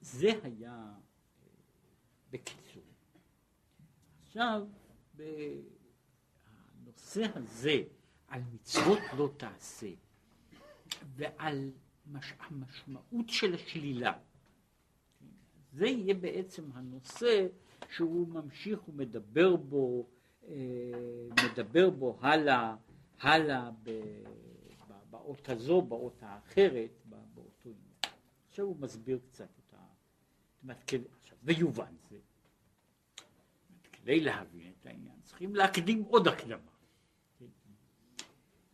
זה היה אה, בקיצור. עכשיו, בנושא הזה, על מצוות לא תעשה, ועל מש... המשמעות של השלילה, זה יהיה בעצם הנושא שהוא ממשיך ומדבר בו, אה, מדבר בו הלאה, הלאה ב... באות הזו, באות האחרת, באותו עניין. עכשיו הוא מסביר קצת ויובן זה. כדי להבין את העניין צריכים להקדים עוד הקדמה.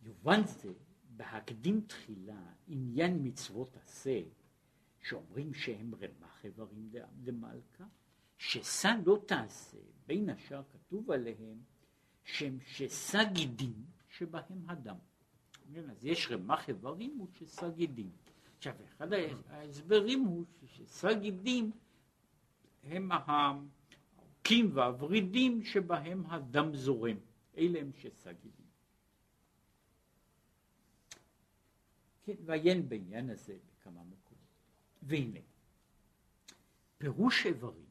יובן זה בהקדים תחילה עניין מצוות עשה שאומרים שהם רמ"ח איברים דמלכה ששא לא תעשה בין השאר כתוב עליהם שהם ששא גידים שבהם הדם. כן, אז יש רמ"ח איברים ושס"ה גידים. עכשיו, אחד ההסברים הוא שס"ה גידים הם העוקים והוורידים שבהם הדם זורם. אלה הם שס"ה גידים. כן, ועיין בעניין הזה בכמה מקומות. והנה, פירוש איברים,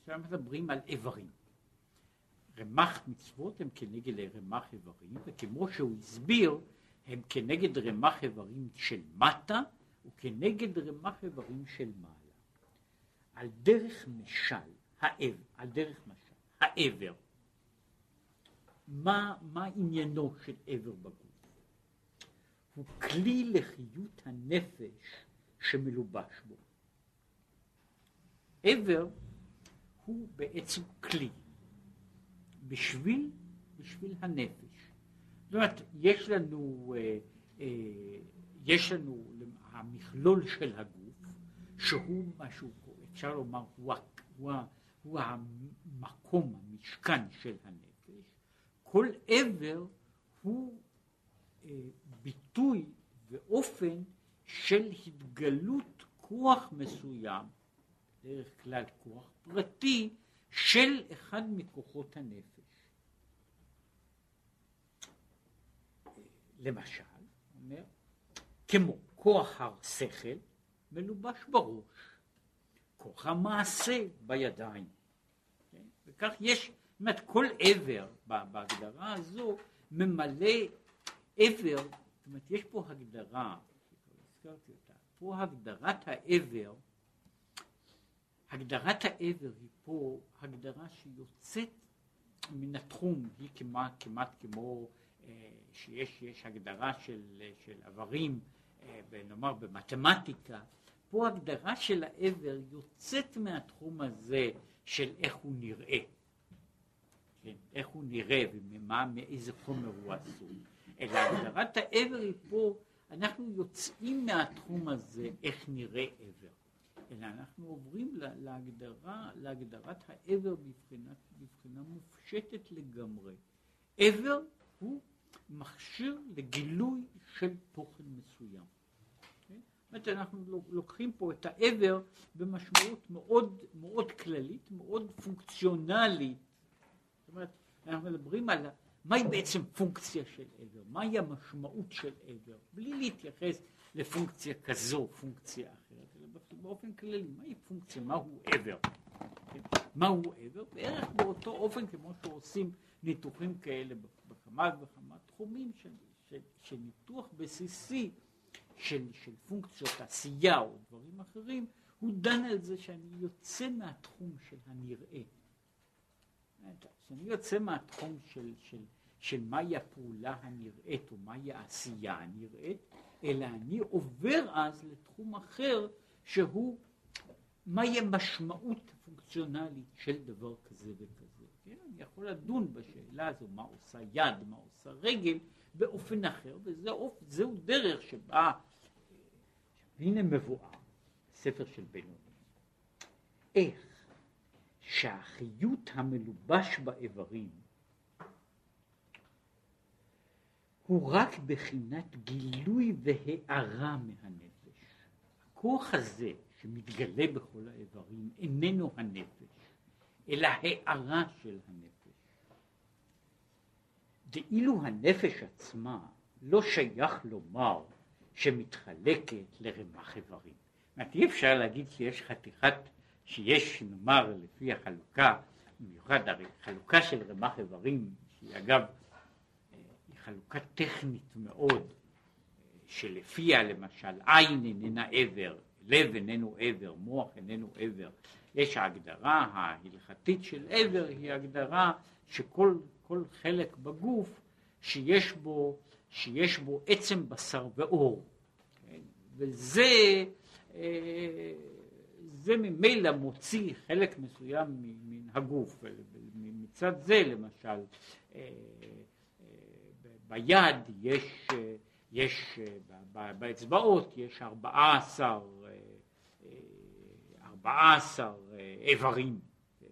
עכשיו מדברים על איברים. רמ"ח מצוות הם כנגד רמ"ח איברים, וכמו שהוא הסביר, הם כנגד רמ"ח איברים של מטה וכנגד רמ"ח איברים של מעלה. על דרך משל, האב, על דרך משל, העבר, מה, מה עניינו של עבר בגוף? הוא כלי לחיות הנפש שמלובש בו. עבר הוא בעצם כלי. בשביל, בשביל הנפש. זאת אומרת, יש לנו, אה, אה, יש לנו המכלול של הגוף, שהוא משהו, אפשר לומר, הוא, הוא, הוא המקום, המשכן של הנפש, כל עבר הוא אה, ביטוי ואופן של התגלות כוח מסוים, דרך כלל כוח פרטי, של אחד מכוחות הנפש. למשל, אומר, כמו כוח השכל מלובש בראש, כוח המעשה בידיים. כן? וכך יש, זאת אומרת, כל עבר בהגדרה הזו ממלא עבר, זאת אומרת, יש פה הגדרה, הזכרתי אותה, פה הגדרת העבר, הגדרת העבר היא פה הגדרה שיוצאת מן התחום, היא כמעט, כמעט כמו אה, שיש הגדרה של, של עברים, אה, נאמר במתמטיקה, פה הגדרה של העבר יוצאת מהתחום הזה של איך הוא נראה, כן, איך הוא נראה ומה, מאיזה חומר הוא עשוי, אלא הגדרת העבר היא פה, אנחנו יוצאים מהתחום הזה איך נראה עבר, אלא אנחנו עוברים להגדרה, להגדרת העבר בבחינה, בבחינה מופשטת לגמרי. עבר הוא מכשיר לגילוי של תוכן מסוים. זאת אומרת, אנחנו לוקחים פה את העבר במשמעות מאוד מאוד כללית, מאוד פונקציונלית. זאת אומרת, אנחנו מדברים על מהי בעצם פונקציה של עבר, מהי המשמעות של עבר, בלי להתייחס לפונקציה כזו, פונקציה אחרת, אלא באופן כללי, מהי פונקציה, מהו עבר. כן? מהו עבר? בערך באותו אופן כמו שעושים ניתוחים כאלה בכמה וכמה תחומים של, של, של ניתוח בסיסי של, של פונקציות עשייה או דברים אחרים, הוא דן על זה שאני יוצא מהתחום של הנראה. כשאני יוצא מהתחום של, של, של מהי הפעולה הנראית או מהי העשייה הנראית, אלא אני עובר אז לתחום אחר שהוא מהי המשמעות הפונקציונלית של דבר כזה וכזה. כן? אני יכול לדון בשאלה הזו, מה עושה יד, מה עושה רגל, באופן אחר, וזהו דרך שבה, הנה מבואר, ספר של בינוני, איך שהחיות המלובש באיברים הוא רק בחינת גילוי והארה מהנפש. הכוח הזה שמתגלה בכל האיברים איננו הנפש, אלא הארה של הנפש. דאילו הנפש עצמה לא שייך לומר שמתחלקת לרמ"ח איברים. זאת אי אפשר להגיד שיש חתיכת, שיש נאמר לפי החלוקה, במיוחד הרי חלוקה של רמ"ח איברים, שהיא אגב, היא חלוקה טכנית מאוד, שלפיה למשל עין איננה עבר, לב איננו עבר, מוח איננו עבר, יש ההגדרה ההלכתית של עבר היא הגדרה שכל חלק בגוף שיש בו, שיש בו עצם בשר ועור, כן? וזה אה, זה ממילא מוציא חלק מסוים מן הגוף, מצד זה למשל אה, אה, ביד יש, יש באצבעות יש ארבעה עשר ארבעה עשר איברים. כן,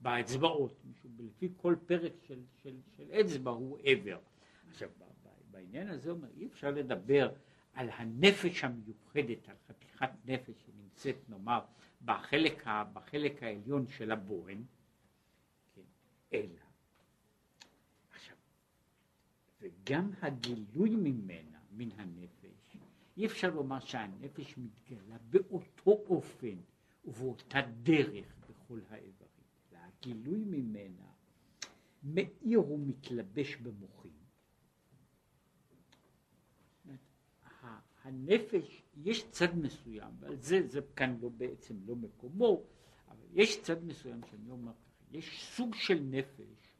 באצבעות, לפי כל פרק של, של, של אצבע הוא איבר. עכשיו בעניין הזה אומר אי אפשר לדבר על הנפש המיוחדת, על חתיכת נפש שנמצאת נאמר בחלק, ה, בחלק העליון של הבוהן, כן, אלא, עכשיו, וגם הגילוי ממנה, מן הנפש, אי אפשר לומר שהנפש מתגלה באותו אופן ובאותה דרך בכל האיברים, אלא הגילוי ממנה מאיר ומתלבש במוחים. הנפש, יש צד מסוים, ועל זה, זה כאן לא בעצם לא מקומו, אבל יש צד מסוים שאני אומר ככה, יש סוג של נפש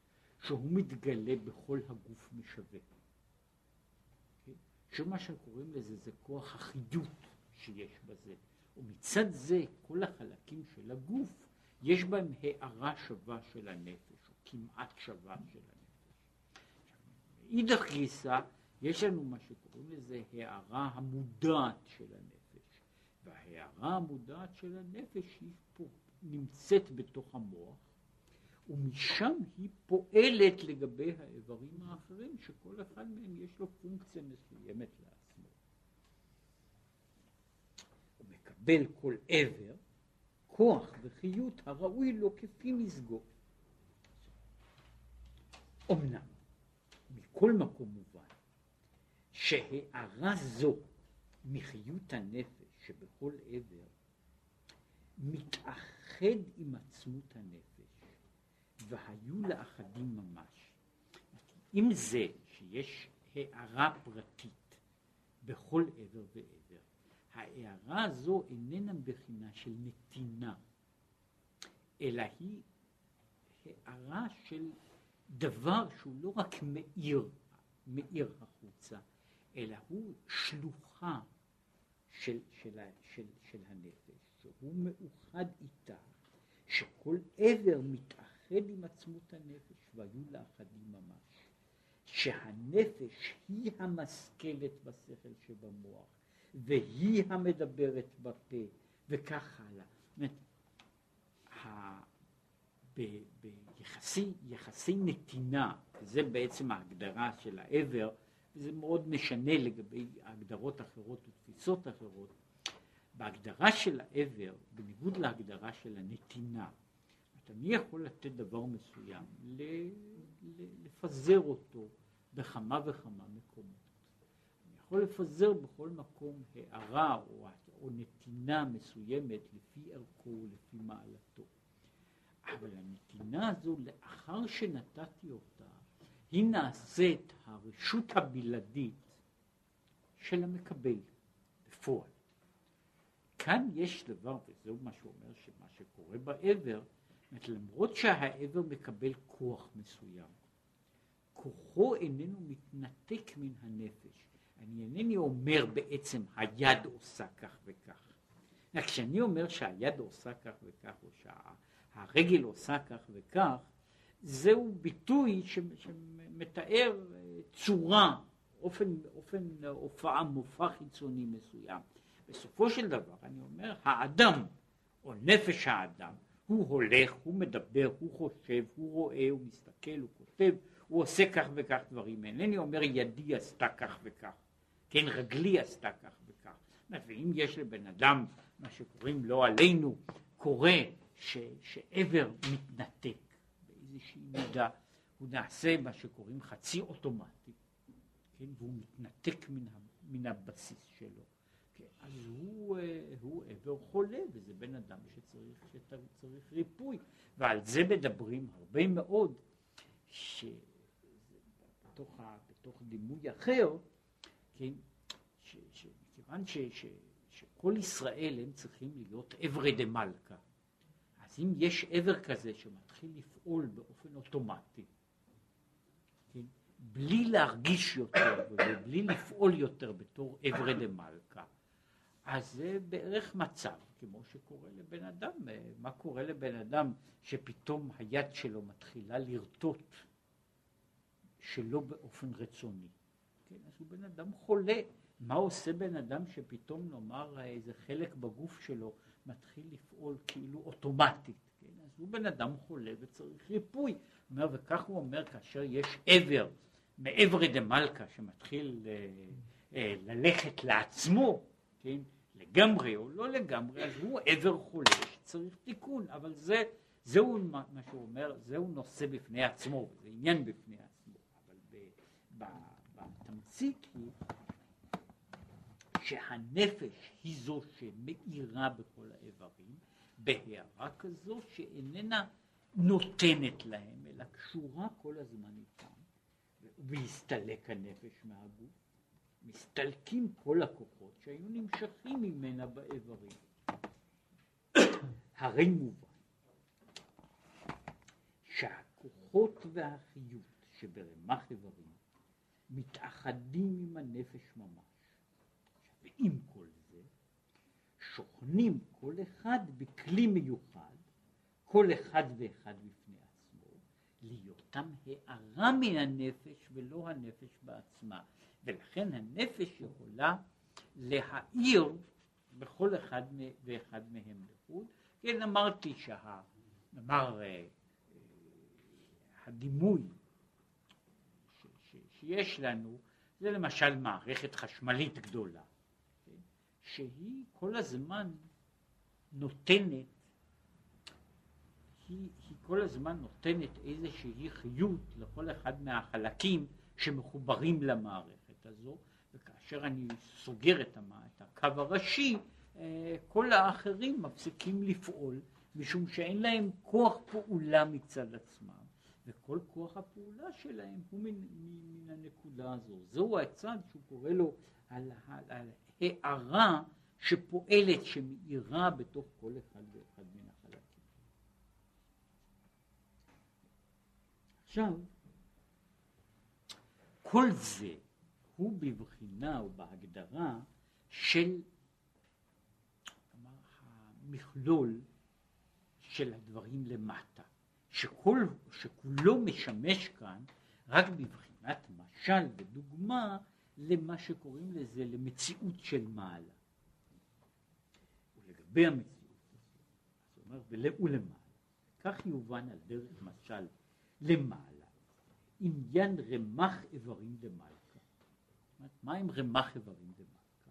שהוא מתגלה בכל הגוף משווה. כן? שמה שקוראים לזה זה כוח החיות שיש בזה, ומצד זה כל החלקים של הגוף יש בהם הארה שווה של הנפש, או כמעט שווה של הנפש. מאידך גיסא יש לנו מה שקוראים לזה הערה המודעת של הנפש, וההערה המודעת של הנפש היא פה, נמצאת בתוך המוח, ומשם היא פועלת לגבי האיברים האחרים, שכל אחד מהם יש לו פונקציה מסוימת לעצמו. הוא מקבל כל עבר כוח וחיות הראוי לו כפי מזגו. אמנם, מכל מקום מובן, שהארה זו מחיות הנפש שבכל עבר מתאחד עם עצמות הנפש והיו לאחדים ממש. עם זה שיש הארה פרטית בכל עבר ועבר, ההערה הזו איננה בחינה של נתינה, אלא היא הערה של דבר שהוא לא רק מאיר, מאיר החוצה, אלא הוא שלוחה של, של, של, של הנפש, שהוא מאוחד איתה, שכל עבר מתאחד עם עצמות הנפש, והיו לאחדים ממש. שהנפש היא המשכלת בשכל שבמוח, והיא המדברת בפה, וכך הלאה. זאת אומרת, ביחסי יחסי נתינה, זה בעצם ההגדרה של העבר, זה מאוד משנה לגבי הגדרות אחרות ותפיסות אחרות. בהגדרה של העבר, בניגוד להגדרה של הנתינה, אני יכול לתת דבר מסוים, לפזר אותו בכמה וכמה מקומות. אני יכול לפזר בכל מקום הערה או, או נתינה מסוימת לפי ערכו ולפי מעלתו. אבל הנתינה הזו, לאחר שנתתי אותה, היא נעשית הרשות הבלעדית של המקבל בפועל. כאן יש דבר, וזהו מה שהוא אומר, שמה שקורה בעבר, למרות שהעבר מקבל כוח מסוים, כוחו איננו מתנתק מן הנפש. אני אינני אומר בעצם היד עושה כך וכך. כשאני אומר שהיד עושה כך וכך, או שהרגל עושה כך וכך, זהו ביטוי שמתאר אה, צורה, אופן, אופן הופעה, מופע חיצוני מסוים. בסופו של דבר אני אומר, האדם או נפש האדם, הוא הולך, הוא מדבר, הוא חושב, הוא רואה, הוא מסתכל, הוא כותב, הוא עושה כך וכך דברים. אינני אומר ידי עשתה כך וכך, כן, רגלי עשתה כך וכך. ואם יש לבן אדם, מה שקוראים לו עלינו, קורה ש, שעבר מתנתק, באיזושהי מידה הוא נעשה מה שקוראים חצי אוטומטי, כן, והוא מתנתק מן, מן הבסיס שלו, כן, אז הוא, הוא עבר חולה, וזה בן אדם שצריך, שצריך ריפוי, ועל זה מדברים הרבה מאוד, שבתוך בתוך דימוי אחר, כן, כיוון שכל ישראל הם צריכים להיות אברי מלכה, אם יש עבר כזה שמתחיל לפעול באופן אוטומטי, כן, בלי להרגיש יותר ובלי לפעול יותר בתור אברי דה מלכה, אז זה בערך מצב כמו שקורה לבן אדם. מה קורה לבן אדם שפתאום היד שלו מתחילה לרטוט שלא באופן רצוני? כן, אז הוא בן אדם חולה. מה עושה בן אדם שפתאום נאמר איזה חלק בגוף שלו מתחיל לפעול כאילו אוטומטית? כן, אז הוא בן אדם חולה וצריך ריפוי. אומר, וכך הוא אומר כאשר יש עבר מעבר דמלכה שמתחיל אה, אה, ללכת לעצמו, כן? לגמרי או לא לגמרי, אז הוא עבר חולה שצריך תיקון, אבל זה, זהו מה, מה שהוא אומר, זהו נושא בפני עצמו, זה עניין בפני עצמו, אבל ב, ב, בתמצית היא שהנפש היא זו שמאירה בכל האיברים, בהערה כזו שאיננה נותנת להם, אלא קשורה כל הזמן איתם, והסתלק הנפש מהגוף. מסתלקים כל הכוחות שהיו נמשכים ממנה באיברים. הרי מובן שהכוחות והחיות שברמ"ח איברים מתאחדים עם הנפש ממש. ועם כל זה שוכנים כל אחד בכלי מיוחד, כל אחד ואחד בפני עצמו, להיותם הערה מן הנפש ולא הנפש בעצמה. ולכן הנפש יכולה להאיר בכל אחד ואחד מהם לחוד. כן, אמרתי שה... נאמר, אה, הדימוי ש, ש, שיש לנו זה למשל מערכת חשמלית גדולה, שהיא כל הזמן נותנת, היא, היא כל הזמן נותנת איזושהי חיות לכל אחד מהחלקים שמחוברים למערכת. הזו, וכאשר אני סוגר את, המה, את הקו הראשי, אה, כל האחרים מפסיקים לפעול, משום שאין להם כוח פעולה מצד עצמם, וכל כוח הפעולה שלהם הוא מן, מן הנקודה הזו. זהו הצד שהוא קורא לו על, על, הערה שפועלת, שמאירה בתוך כל אחד ואחד מן החלקים. עכשיו, כל זה הוא בבחינה או בהגדרה של המכלול של הדברים למטה, שכל, שכולו משמש כאן רק בבחינת משל ודוגמה למה שקוראים לזה למציאות של מעלה. ולגבי המציאות הזאת, זאת אומרת, ולמעלה, כך יובן על דרך משל למעלה, עניין רמ"ח איברים למעלה. מה עם רמ"ח איברים דמלכה?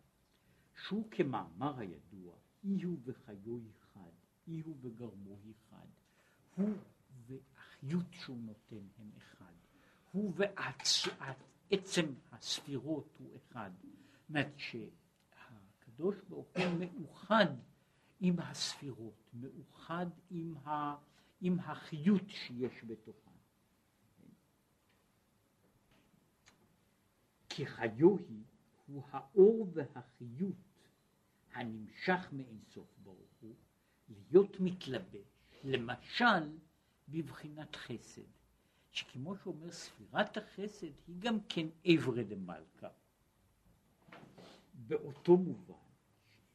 שהוא כמאמר הידוע, אי הוא וחיו אחד, אי הוא וגרמו אחד, הוא והחיות שהוא נותן הם אחד, הוא ועצם הספירות הוא אחד. זאת אומרת שהקדוש ברוך הוא מאוחד עם הספירות, מאוחד עם, ה, עם החיות שיש בתוכו. כי חיו היא הוא האור והחיות הנמשך מאינסוף ברוך הוא, להיות מתלבש, למשל בבחינת חסד, שכמו שאומר ספירת החסד היא גם כן אברי דמלכה. באותו מובן,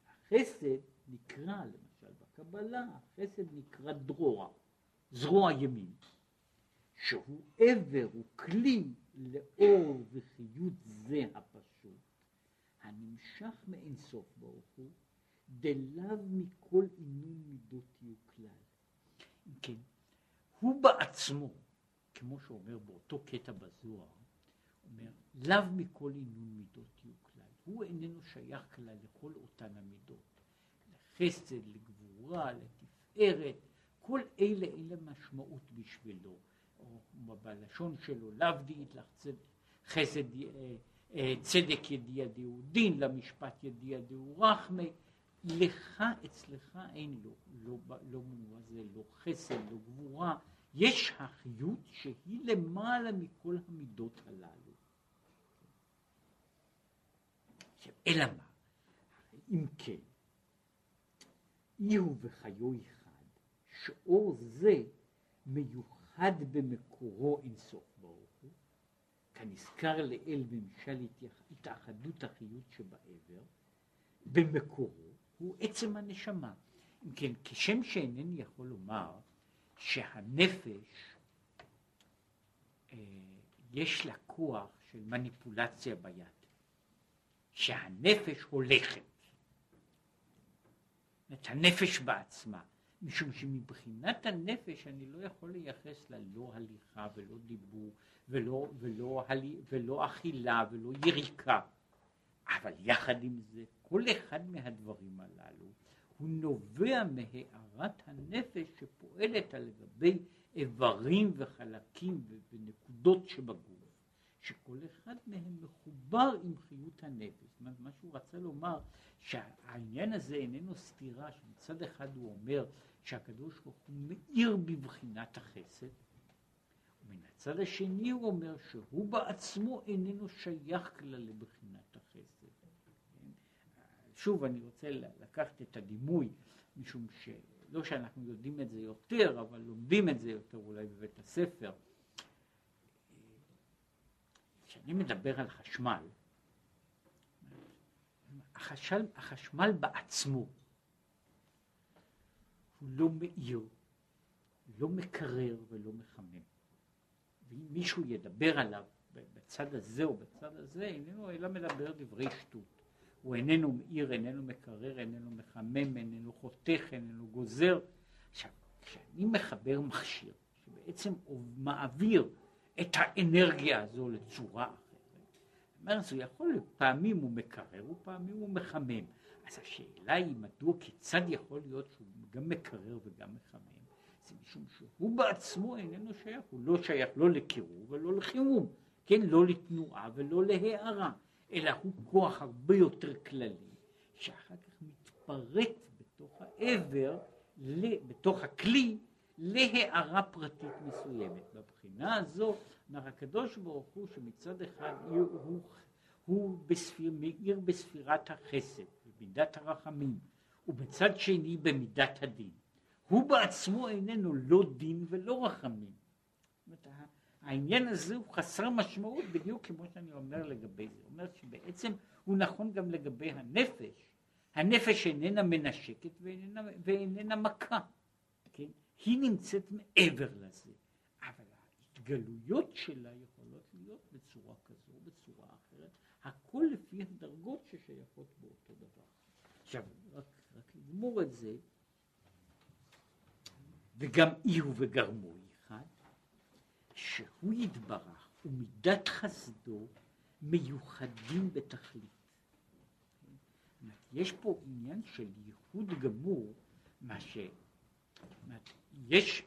החסד נקרא למשל בקבלה, החסד נקרא דרוע, זרוע ימין, שהוא עבר, הוא כלי לאור וחיות זה הפשוט, הנמשך מאינסוף ברוך הוא, דלאו מכל עינון מידות יהיו כלל. כן, הוא בעצמו, כמו שאומר באותו קטע בזוהר, אומר, לאו מכל עינון מידות יהיו כלל. הוא איננו שייך כלל לכל אותן המידות. לחסד, לגבורה, לתפארת, כל אלה אין להם משמעות בשבילו. או בלשון שלו, לאו דאית לך חסד, אה, אה, צדק ידיע דהו דין, למשפט ידיע דהו רחמי, לך, אצלך אין לו, לא, לא זה, לא חסד, לא גבורה, יש החיות שהיא למעלה מכל המידות הללו. אלא מה? אם כן, אי הוא וחיו אחד, שאור זה מיוחד במקורו אינסוף ברוך הוא, כנזכר לאל במשל התאחדות החיות שבעבר, במקורו הוא עצם הנשמה. אם כן, כשם שאינני יכול לומר שהנפש אה, יש לה כוח של מניפולציה ביד, שהנפש הולכת, את הנפש בעצמה, משום שמבחינת הנפש אני לא יכול לייחס לה לא הליכה ולא דיבור ולא, ולא, ולא, ולא אכילה ולא יריקה, אבל יחד עם זה כל אחד מהדברים הללו הוא נובע מהארת הנפש שפועלת על גבי איברים וחלקים ונקודות שבגוף, שכל אחד מהם מחובר עם חיות הנפש. זאת אומרת, מה שהוא רצה לומר, שהעניין הזה איננו סתירה, שמצד אחד הוא אומר שהקדוש ברוך הוא מאיר בבחינת החסד, ומן הצד השני הוא אומר שהוא בעצמו איננו שייך כלל לבחינת. שוב אני רוצה לקחת את הדימוי, משום שלא שאנחנו יודעים את זה יותר, אבל לומדים את זה יותר אולי בבית הספר. כשאני מדבר על חשמל, החשמל, החשמל בעצמו הוא לא מאיר, לא מקרר ולא מחמם. ואם מישהו ידבר עליו בצד הזה או בצד הזה, איננו אלא מדבר דברי שטות. הוא איננו מאיר, איננו מקרר, איננו מחמם, איננו חותך, איננו גוזר. עכשיו, כשאני מחבר מכשיר שבעצם מעביר את האנרגיה הזו לצורה אחרת, אומרת, הוא יכול, פעמים הוא מקרר ופעמים הוא מחמם. אז השאלה היא מדוע, כיצד יכול להיות שהוא גם מקרר וגם מחמם? זה משום שהוא בעצמו איננו שייך, הוא לא שייך לא לקירור ולא לחימום, כן, לא לתנועה ולא להארה. אלא הוא כוח הרבה יותר כללי, שאחר כך מתפרט בתוך העבר, בתוך הכלי, להערה פרטית מסוימת. בבחינה הזו, אומר הקדוש ברוך הוא שמצד אחד הוא, הוא, בספיר, מאיר בספירת החסד, במידת הרחמים, ובצד שני במידת הדין. הוא בעצמו איננו לא דין ולא רחמים. העניין הזה הוא חסר משמעות בדיוק כמו שאני אומר לגבי זה. אומר שבעצם הוא נכון גם לגבי הנפש. הנפש איננה מנשקת ואיננה, ואיננה מכה, כן? היא נמצאת מעבר לזה, אבל ההתגלויות שלה יכולות להיות בצורה כזו, בצורה אחרת, הכל לפי הדרגות ששייכות באותו דבר. עכשיו, רק, רק לגמור את זה, וגם אי הוא וגרמו שהוא יתברך ומידת חסדו מיוחדים בתכלית. יש פה עניין של ייחוד גמור, מה ש... יש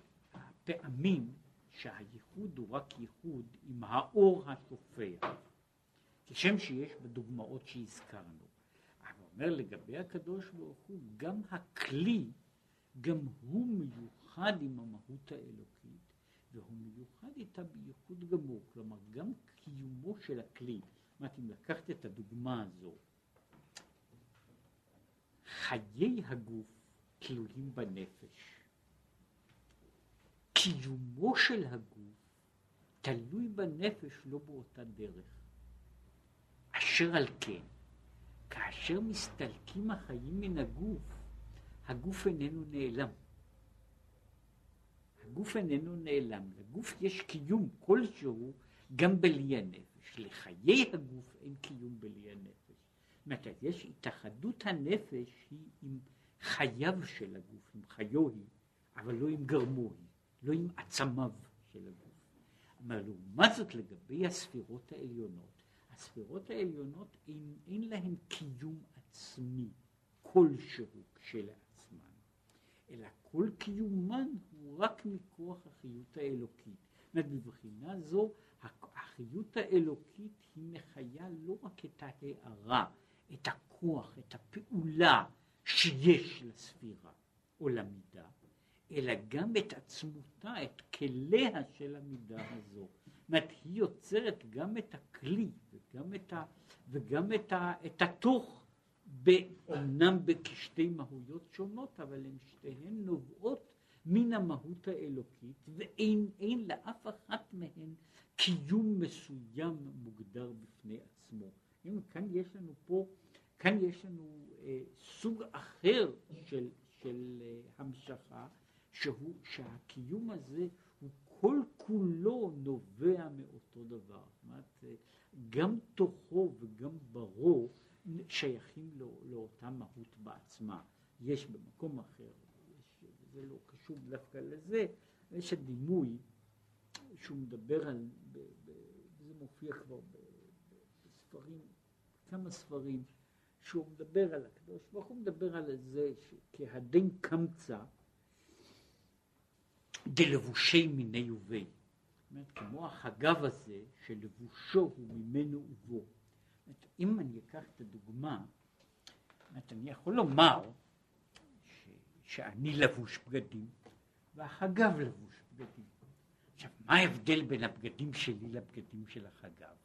פעמים שהייחוד הוא רק ייחוד עם האור השופע, כשם שיש בדוגמאות שהזכרנו. אבל אומר לגבי הקדוש ברוך הוא, גם הכלי, גם הוא מיוחד עם המהות האלוקית, והוא מיוחד איתה בייחוד גמור, כלומר גם קיומו של הכלי, זאת אומרת אם לקחת את הדוגמה הזו, חיי הגוף תלויים בנפש, קיומו של הגוף תלוי בנפש לא באותה דרך, אשר על כן, כאשר מסתלקים החיים מן הגוף, הגוף איננו נעלם. הגוף איננו נעלם, לגוף יש קיום כלשהו גם בלי הנפש, לחיי הגוף אין קיום בלי הנפש. זאת אומרת, יש התאחדות הנפש היא עם חייו של הגוף, עם חיו היא, אבל לא עם גרמו היא, לא עם עצמיו של הגוף. אבל לעומת זאת לגבי הספירות העליונות, הספירות העליונות אין, אין להן קיום עצמי כלשהו כשלעצמן, אלא כל קיומן הוא רק מכוח החיות האלוקית. זאת אומרת, בבחינה זו החיות האלוקית היא מחיה לא רק את ההערה, את הכוח, את הפעולה שיש לספירה או למידה, אלא גם את עצמותה, את כליה של המידה הזו. זאת אומרת, היא יוצרת גם את הכלי וגם את, ה, וגם את, ה, את התוך, אומנם כשתי מהויות שונות, אבל הן שתיהן נובעות מן המהות האלוקית, ואין לאף אחת מהן קיום מסוים מוגדר בפני עצמו. אם כאן יש לנו פה, כאן יש לנו אה, סוג אחר של, של אה, המשכה, שהוא, שהקיום הזה הוא כל כולו נובע מאותו דבר. זאת אומרת, אה, גם תוכו וגם ברו שייכים לא, לאותה מהות בעצמה. יש במקום אחר, זה לא קשור דווקא לזה, יש הדימוי שהוא מדבר על, ב, ב, זה מופיע כבר ב, בספרים, כמה ספרים, שהוא מדבר על הקדוש ברוך הוא מדבר על זה שכהדין קמצא דלבושי מיני ובי. כמו החגב הזה שלבושו הוא ממנו ובו. אם אני אקח את הדוגמה, אני יכול לומר שאני לבוש בגדים והחגב לבוש בגדים. עכשיו, מה ההבדל בין הבגדים שלי לבגדים של החגב?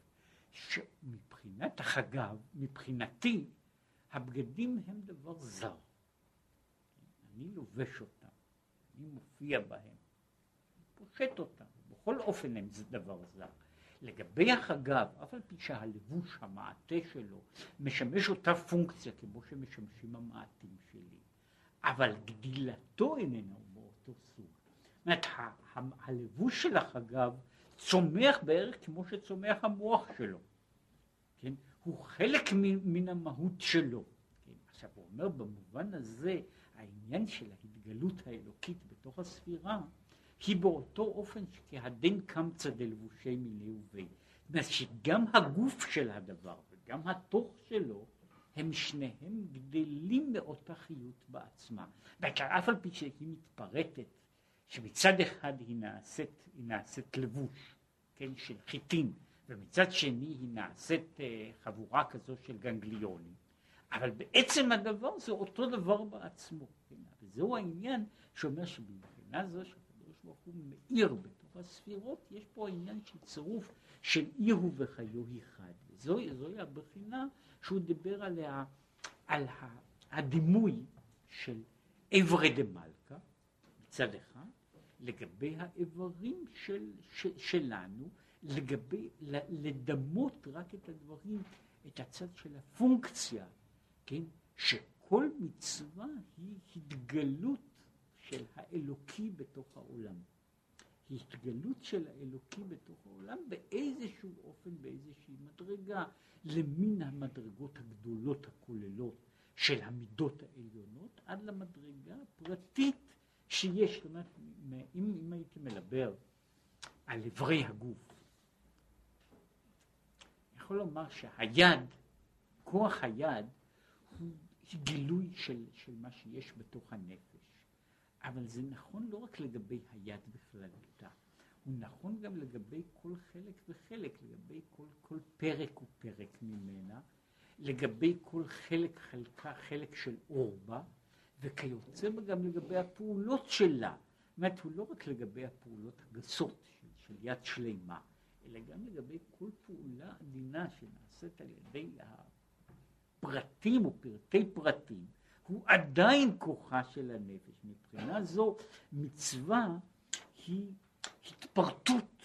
שמבחינת החגב, מבחינתי, הבגדים הם דבר זר. אני לובש אותם, אני מופיע בהם, פושט אותם, בכל אופן הם זה דבר זר. לגבי החגב, אף על פי שהלבוש, המעטה שלו, משמש אותה פונקציה כמו שמשמשים המעטים שלי, אבל גדילתו איננו באותו סוג. זאת אומרת, הלבוש של החגב צומח בערך כמו שצומח המוח שלו, כן? הוא חלק מן המהות שלו. כן? עכשיו הוא אומר במובן הזה, העניין של ההתגלות האלוקית בתוך הספירה, היא באותו אופן שכהדין קמצא דלבושי מיני ובי. זאת אומרת שגם הגוף של הדבר וגם התוך שלו הם שניהם גדלים מאותה חיות בעצמה. אף על פי שהיא מתפרטת, שמצד אחד היא נעשית, היא נעשית לבוש, כן, של חיטין, ומצד שני היא נעשית אה, חבורה כזו של גנגליונים, אבל בעצם הדבר זה אותו דבר בעצמו. כן? וזהו העניין שאומר שבמבחינה זו ברוך הוא מאיר בתוך הספירות, יש פה עניין של צירוף של עיר הוא וחיו אחד. זוהי, זוהי הבחינה שהוא דיבר עליה, על הדימוי של אברי דמלכה מצד אחד, לגבי האיברים של, של, שלנו, לגבי, לדמות רק את הדברים, את הצד של הפונקציה, כן, שכל מצווה היא התגלות של האלוקי בתוך העולם. התגלות של האלוקי בתוך העולם באיזשהו אופן, באיזושהי מדרגה, למין המדרגות הגדולות הכוללות של המידות העליונות, עד למדרגה הפרטית שיש, זאת אומרת, אם, אם הייתי מדבר על איברי הגוף, יכול לומר שהיד, כוח היד, הוא גילוי של, של מה שיש בתוך הנפש. אבל זה נכון לא רק לגבי היד בכללותה, הוא נכון גם לגבי כל חלק וחלק, לגבי כל, כל פרק ופרק ממנה, לגבי כל חלק חלקה, חלק של אור בה, וכיוצא בה גם לגבי הפעולות שלה. זאת אומרת, הוא לא רק לגבי הפעולות הגסות של, של יד שלמה, אלא גם לגבי כל פעולה עדינה שנעשית על ידי הפרטים ופרטי פרטים, הוא עדיין כוחה של הנפש. מבחינה זו מצווה היא התפרטות.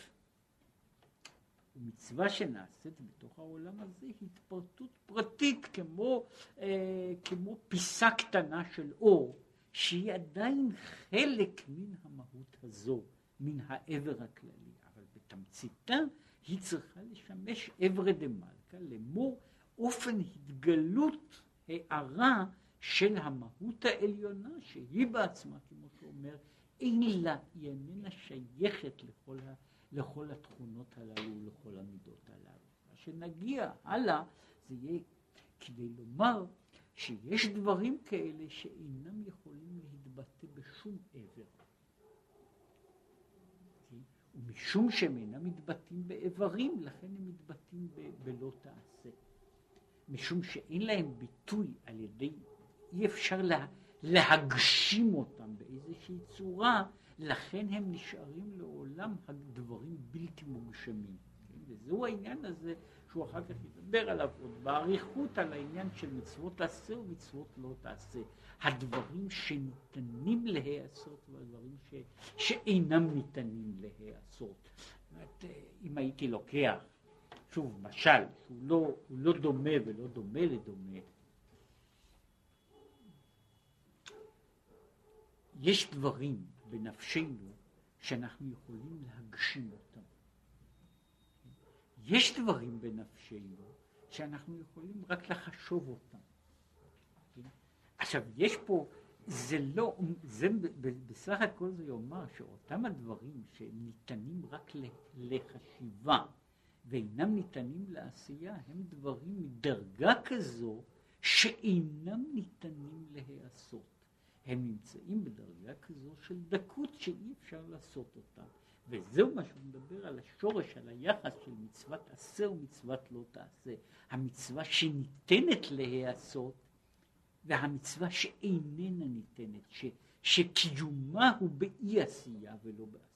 ומצווה שנעשית בתוך העולם הזה היא התפרטות פרטית כמו, אה, כמו פיסה קטנה של אור שהיא עדיין חלק מן המהות הזו, מן העבר הכללי, אבל בתמציתה היא צריכה לשמש עברי דמלכה לאמור אופן התגלות הערה של המהות העליונה שהיא בעצמה, כמו שאומר, אין לה, היא איננה שייכת לכל, ה, לכל התכונות הללו ולכל המידות הללו. מה שנגיע הלאה זה יהיה כדי לומר שיש דברים כאלה שאינם יכולים להתבטא בשום עבר. ומבחינה משום שהם אינם מתבטאים באיברים, לכן הם מתבטאים בלא תעשה. משום שאין להם ביטוי על ידי, אי אפשר לה, להגשים אותם באיזושהי צורה, לכן הם נשארים לעולם הדברים בלתי מוגשמים. וזהו העניין הזה שהוא אחר כך ידבר עליו עוד באריכות על העניין של מצוות תעשה ומצוות לא תעשה. הדברים שניתנים להיעשות והדברים ש... שאינם ניתנים להיעשות. אומרת, אם הייתי לוקח, שוב, משל, שהוא לא, לא דומה ולא דומה לדומה, יש דברים בנפשנו שאנחנו יכולים להגשים אותם. יש דברים בנפשנו שאנחנו יכולים רק לחשוב אותם. עכשיו, יש פה, זה לא, זה בסך הכל זה יאמר שאותם הדברים שניתנים רק לחשיבה ואינם ניתנים לעשייה, הם דברים מדרגה כזו שאינם ניתנים להיעשות. הם נמצאים בדרגה כזו של דקות שאי אפשר לעשות אותה. וזהו מה שהוא מדבר על השורש, על היחס של מצוות עשה ומצוות לא תעשה. המצווה שניתנת להיעשות והמצווה שאיננה ניתנת, ש, שקיומה הוא באי עשייה ולא בעשייה.